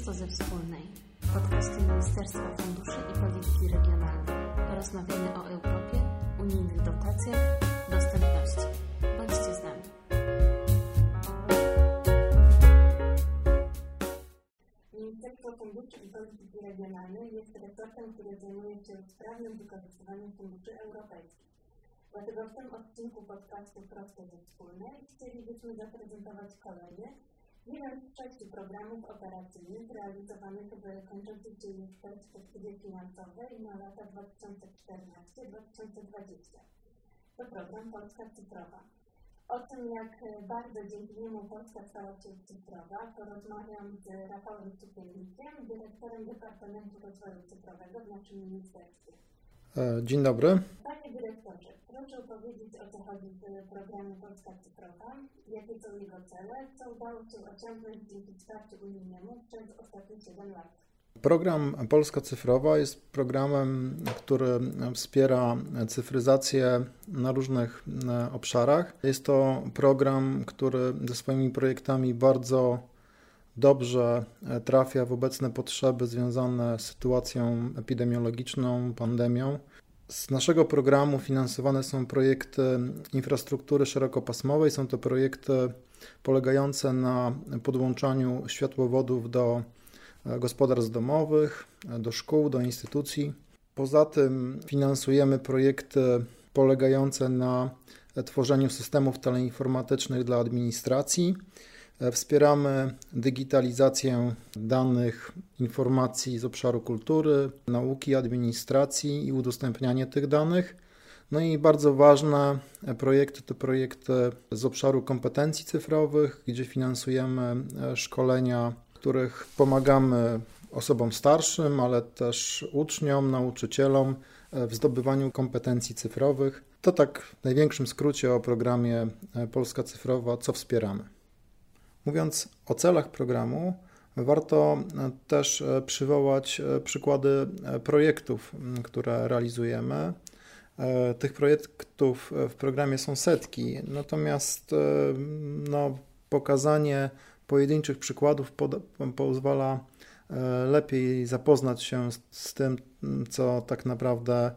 Prosto ze Wspólnej, podcastu Ministerstwa Funduszy i Polityki Regionalnej. Porozmawiamy o Europie, unijnych dotacjach, dostępności. Bądźcie z nami. Ministerstwo Funduszy i Polityki Regionalnej jest resortem, który zajmuje się sprawnym wykorzystywaniem funduszy europejskich. Dlatego w tym odcinku podcastu Prosto ze Wspólnej chcielibyśmy zaprezentować kolejny, jeden z sześciu programów operacyjnych realizowanych w kończącej się już perspektywie finansowej na lata 2014-2020. To program Polska Cyfrowa. O tym, jak bardzo dzięki niemu Polska stała się cyfrowa, porozmawiam z Rafałem Cukielnikiem, dyrektorem Departamentu Rozwoju Cyfrowego w naszym ministerstwie. E, dzień dobry. Panie dyrektorze, proszę powiedzieć o co chodzi w programie Polska Cyfrowa, jakie są jego cele, co udało się osiągnąć dzięki wsparciu unijnemu przez ostatnie 7 lat. Program Polska Cyfrowa jest programem, który wspiera cyfryzację na różnych e, obszarach. Jest to program, który ze swoimi projektami bardzo dobrze e, trafia w obecne potrzeby związane z sytuacją epidemiologiczną, pandemią. Z naszego programu finansowane są projekty infrastruktury szerokopasmowej. Są to projekty polegające na podłączaniu światłowodów do e, gospodarstw domowych, e, do szkół, do instytucji. Poza tym finansujemy projekty polegające na tworzeniu systemów teleinformatycznych dla administracji. E, wspieramy digitalizację danych, informacji z obszaru kultury, nauki, administracji i udostępnianie tych danych. No i bardzo ważne projekty to projekty z obszaru kompetencji cyfrowych, gdzie finansujemy e, szkolenia, których pomagamy osobom starszym, ale też uczniom, nauczycielom e, w zdobywaniu kompetencji cyfrowych. To tak w największym skrócie o programie Polska Cyfrowa, co wspieramy. Mówiąc o celach programu, warto e, też e, przywołać e, przykłady projektów, które realizujemy. Tych projektów w programie są setki, natomiast no, pokazanie pojedynczych przykładów pozwala lepiej zapoznać się z, z tym, co tak naprawdę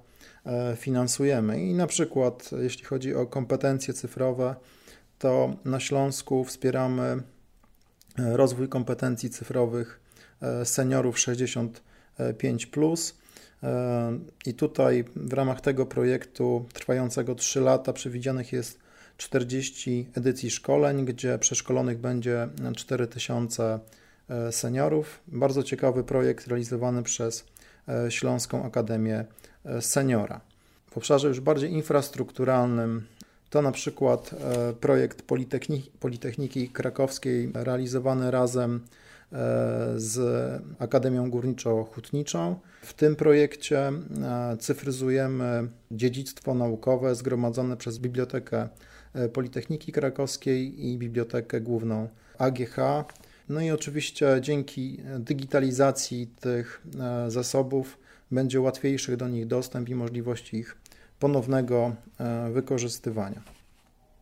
finansujemy. I na przykład, jeśli chodzi o kompetencje cyfrowe, to na Śląsku wspieramy rozwój kompetencji cyfrowych e, seniorów 65. E, I tutaj w ramach tego projektu trwającego 3 lata przewidzianych jest 40 edycji szkoleń, gdzie przeszkolonych będzie 4000 seniorów. Bardzo ciekawy projekt realizowany przez Śląską Akademię Seniora. W obszarze już bardziej infrastrukturalnym to na przykład e, projekt Politechniki, Politechniki Krakowskiej realizowany razem e, z Akademią Górniczo-Hutniczą. W tym projekcie e, cyfryzujemy dziedzictwo naukowe zgromadzone przez Bibliotekę Politechniki Krakowskiej i Bibliotekę Główną AGH. No i oczywiście dzięki digitalizacji tych zasobów będzie łatwiejszy do nich dostęp i możliwości ich ponownego e, wykorzystywania.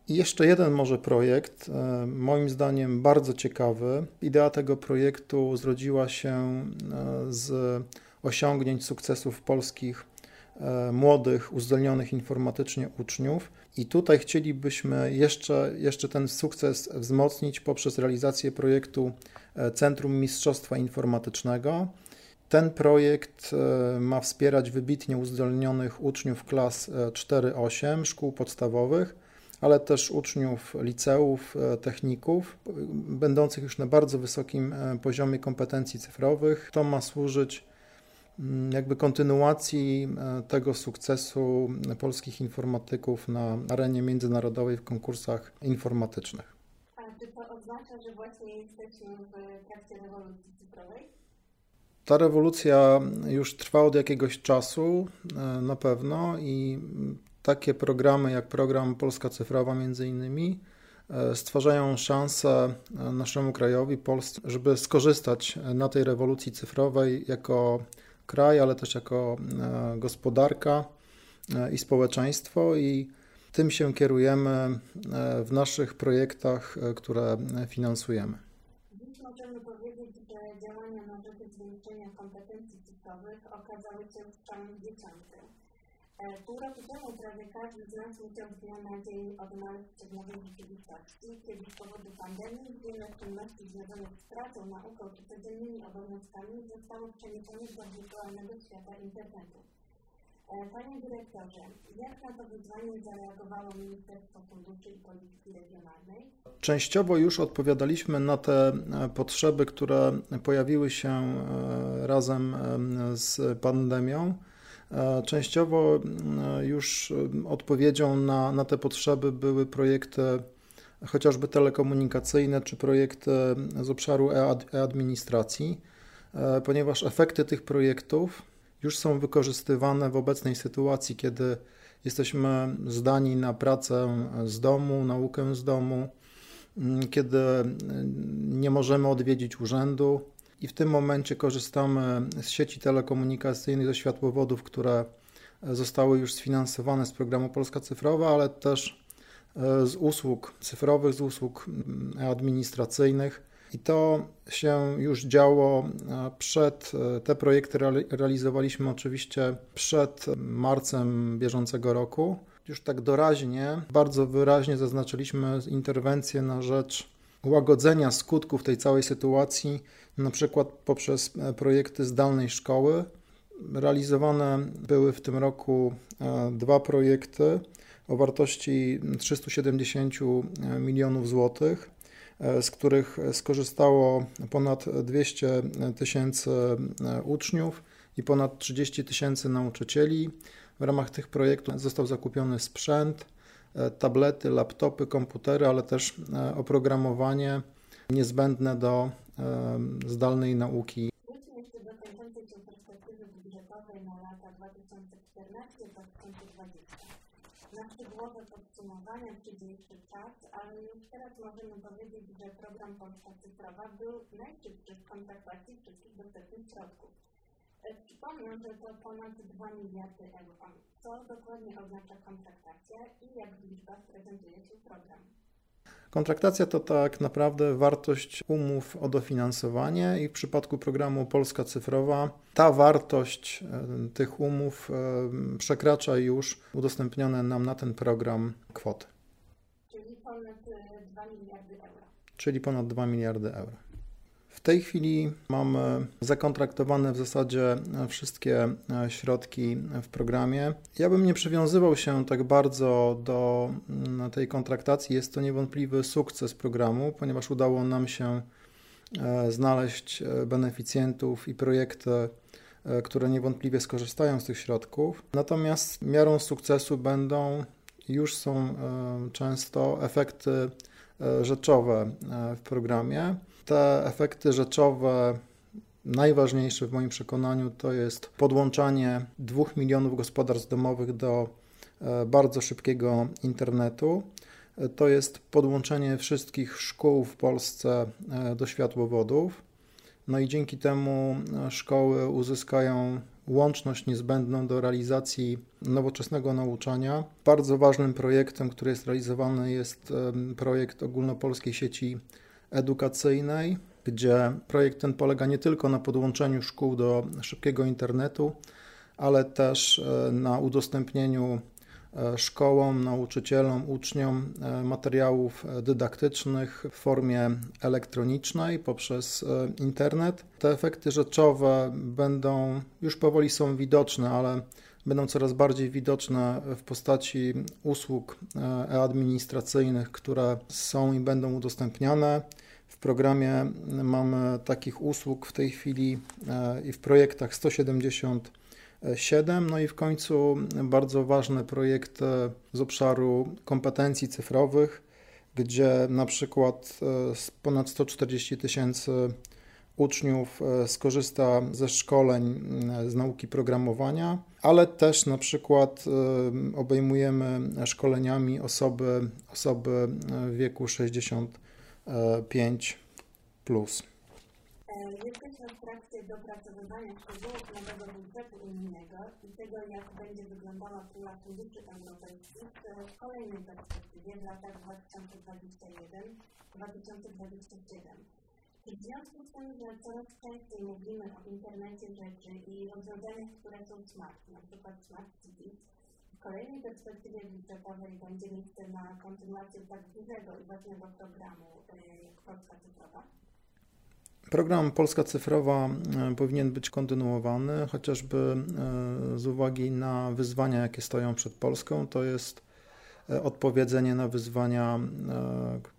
I jeszcze jeden może projekt, e, moim zdaniem bardzo ciekawy. Idea tego projektu zrodziła się e, z osiągnięć sukcesów polskich młodych, uzdolnionych informatycznie uczniów. I tutaj chcielibyśmy jeszcze, jeszcze ten sukces wzmocnić poprzez realizację projektu Centrum Mistrzostwa Informatycznego. Ten projekt e, ma wspierać wybitnie uzdolnionych uczniów klas 4-8 e, szkół podstawowych, ale też uczniów liceów, e, techników, będących już na bardzo wysokim poziomie kompetencji cyfrowych. To ma służyć mm, jakby kontynuacji tego sukcesu polskich informatyków na arenie międzynarodowej w konkursach informatycznych. A czy to oznacza, że właśnie jesteśmy w trakcie rewolucji cyfrowej? Ta rewolucja już trwa od jakiegoś czasu e, na pewno i takie programy jak program Polska Cyfrowa między innymi e, stwarzają szansę e, naszemu krajowi, Polsce, żeby skorzystać na tej rewolucji cyfrowej jako kraj, ale też jako gospodarka i społeczeństwo. I tym się kierujemy w naszych projektach, które finansujemy. Możemy powiedzieć, że działania na rzecz zwiększenia kompetencji cyfrowych okazały się strzałem dziecięcym. E, pół roku temu prawie każdy z nas musiał z dnia na dzień odnaleźć się w nowej rzeczywistości, kiedy z powodu pandemii wiele czynności związanych z pracą, nauką czy codziennymi obowiązkami zostało przeniesionych do wirtualnego świata internetu. E, panie dyrektorze, jak na to wyzwanie zareagowało Ministerstwo Funduszy i Polityki Regionalnej? Częściowo już odpowiadaliśmy na te e, potrzeby, które pojawiły się razem z pandemią. E, częściowo e, już e, odpowiedzią na, na te potrzeby były projekty chociażby telekomunikacyjne czy projekty z obszaru e-administracji, ponieważ efekty tych projektów już są wykorzystywane w obecnej sytuacji, kiedy jesteśmy zdani na pracę z domu, naukę z domu, kiedy nie możemy odwiedzić urzędu, i w tym momencie korzystamy z sieci telekomunikacyjnych, ze światłowodów, które zostały już sfinansowane z programu Polska Cyfrowa, ale też e, z usług cyfrowych, z usług mm, administracyjnych. I to się już działo przed, e, te projekty realizowaliśmy oczywiście przed marcem bieżącego roku. Już tak doraźnie, bardzo wyraźnie zaznaczyliśmy interwencję na rzecz łagodzenia skutków tej całej sytuacji, na przykład poprzez e, projekty zdalnej szkoły. Realizowane były w tym roku e, dwa projekty o wartości 370 e, milionów złotych, z których skorzystało ponad 200 tysięcy uczniów i ponad 30 tysięcy nauczycieli. W ramach tych projektów został zakupiony sprzęt, E, tablety, laptopy, komputery, ale też e, oprogramowanie niezbędne do e, zdalnej nauki. Wróćmy jeszcze do się perspektywy budżetowej na lata 2014-2020. Na szczegółowe podsumowania jeszcze czas, ale już teraz możemy powiedzieć, że program Polska Cyfrowa był najszybszy w kontraktacji wszystkich dostępnych środków. Przypomnę, że to ponad 2 miliardy euro. Co dokładnie oznacza kontraktacja i jak w liczbach prezentuje się program? Kontraktacja to tak naprawdę wartość umów o dofinansowanie i w przypadku programu Polska Cyfrowa ta wartość e, tych umów e, przekracza już udostępnione nam na ten program kwoty. Czyli ponad 2 miliardy euro. Czyli ponad 2 miliardy euro. Tej chwili mamy zakontraktowane w zasadzie wszystkie e, środki w programie. Ja bym nie przywiązywał się tak bardzo do mm, tej kontraktacji. Jest to niewątpliwy sukces programu, ponieważ udało nam się e, znaleźć e, beneficjentów i projekty, które niewątpliwie skorzystają z tych środków. Natomiast miarą sukcesu będą już są często efekty rzeczowe w programie. Te efekty rzeczowe najważniejsze w moim przekonaniu to jest podłączanie dwóch milionów gospodarstw domowych do e, bardzo szybkiego internetu. E, to jest podłączenie wszystkich szkół w Polsce e, do światłowodów. No i dzięki temu szkoły uzyskają łączność niezbędną do realizacji nowoczesnego nauczania. Bardzo ważnym projektem, który jest realizowany, jest projekt ogólnopolskiej sieci edukacyjnej, gdzie projekt ten polega nie tylko na podłączeniu szkół do szybkiego internetu, ale też e, na udostępnieniu e, szkołom, nauczycielom, uczniom e, materiałów dydaktycznych w formie elektronicznej poprzez internet. Te efekty rzeczowe będą już powoli są widoczne, ale będą coraz bardziej widoczne w postaci usług e-administracyjnych, które są i będą udostępniane. W programie mamy takich usług w tej chwili e, i w projektach 177. No i w końcu bardzo ważne projekty z obszaru kompetencji cyfrowych, gdzie na przykład e, ponad 140 tysięcy uczniów e, skorzysta ze szkoleń z nauki programowania, ale też na przykład obejmujemy szkoleniami osoby, osoby w wieku 60 5 plus. E, jesteśmy w trakcie dopracowywania szczegółów nowego budżetu unijnego i tego, jak będzie wyglądała pula funduszy europejskich w kolejnej perspektywie w latach 2021-2027. W związku z tym, że coraz częściej mówimy o internecie rzeczy i rozwiązaniach, które są smart, na przykład smart cities, w kolejnej perspektywie budżetowej będzie miejsce na kontynuację tak dużego i ważnego programu jak Polska Cyfrowa? Program Polska Cyfrowa e, powinien być kontynuowany, chociażby e, z uwagi na wyzwania, jakie stoją przed Polską. To jest odpowiedzenie na wyzwania,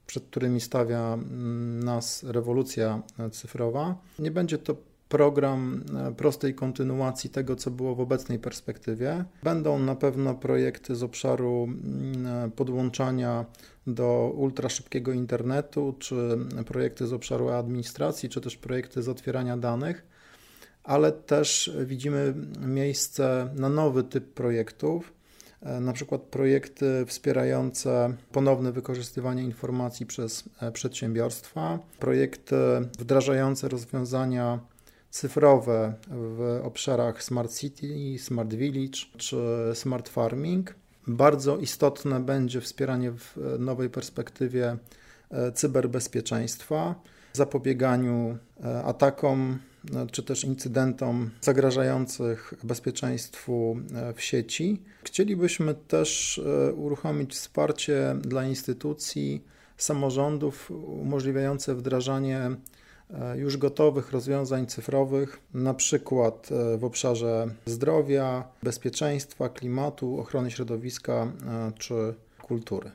przed którymi stawia nas rewolucja cyfrowa. Nie będzie to program prostej kontynuacji tego, co było w obecnej perspektywie. Będą na pewno projekty z obszaru podłączania do ultraszybkiego internetu, czy projekty z obszaru administracji, czy też projekty z otwierania danych, ale też widzimy miejsce na nowy typ projektów, e, na przykład projekty wspierające ponowne wykorzystywanie informacji przez e, przedsiębiorstwa, projekty wdrażające rozwiązania cyfrowe w obszarach Smart City, Smart Village czy Smart Farming. Bardzo istotne będzie wspieranie w nowej perspektywie e, cyberbezpieczeństwa, zapobieganiu e, atakom e, czy też incydentom zagrażających bezpieczeństwu w sieci. Chcielibyśmy też uruchomić wsparcie dla instytucji, samorządów umożliwiające wdrażanie E, już gotowych rozwiązań cyfrowych, na przykład e, w obszarze zdrowia, bezpieczeństwa, klimatu, ochrony środowiska e, czy kultury.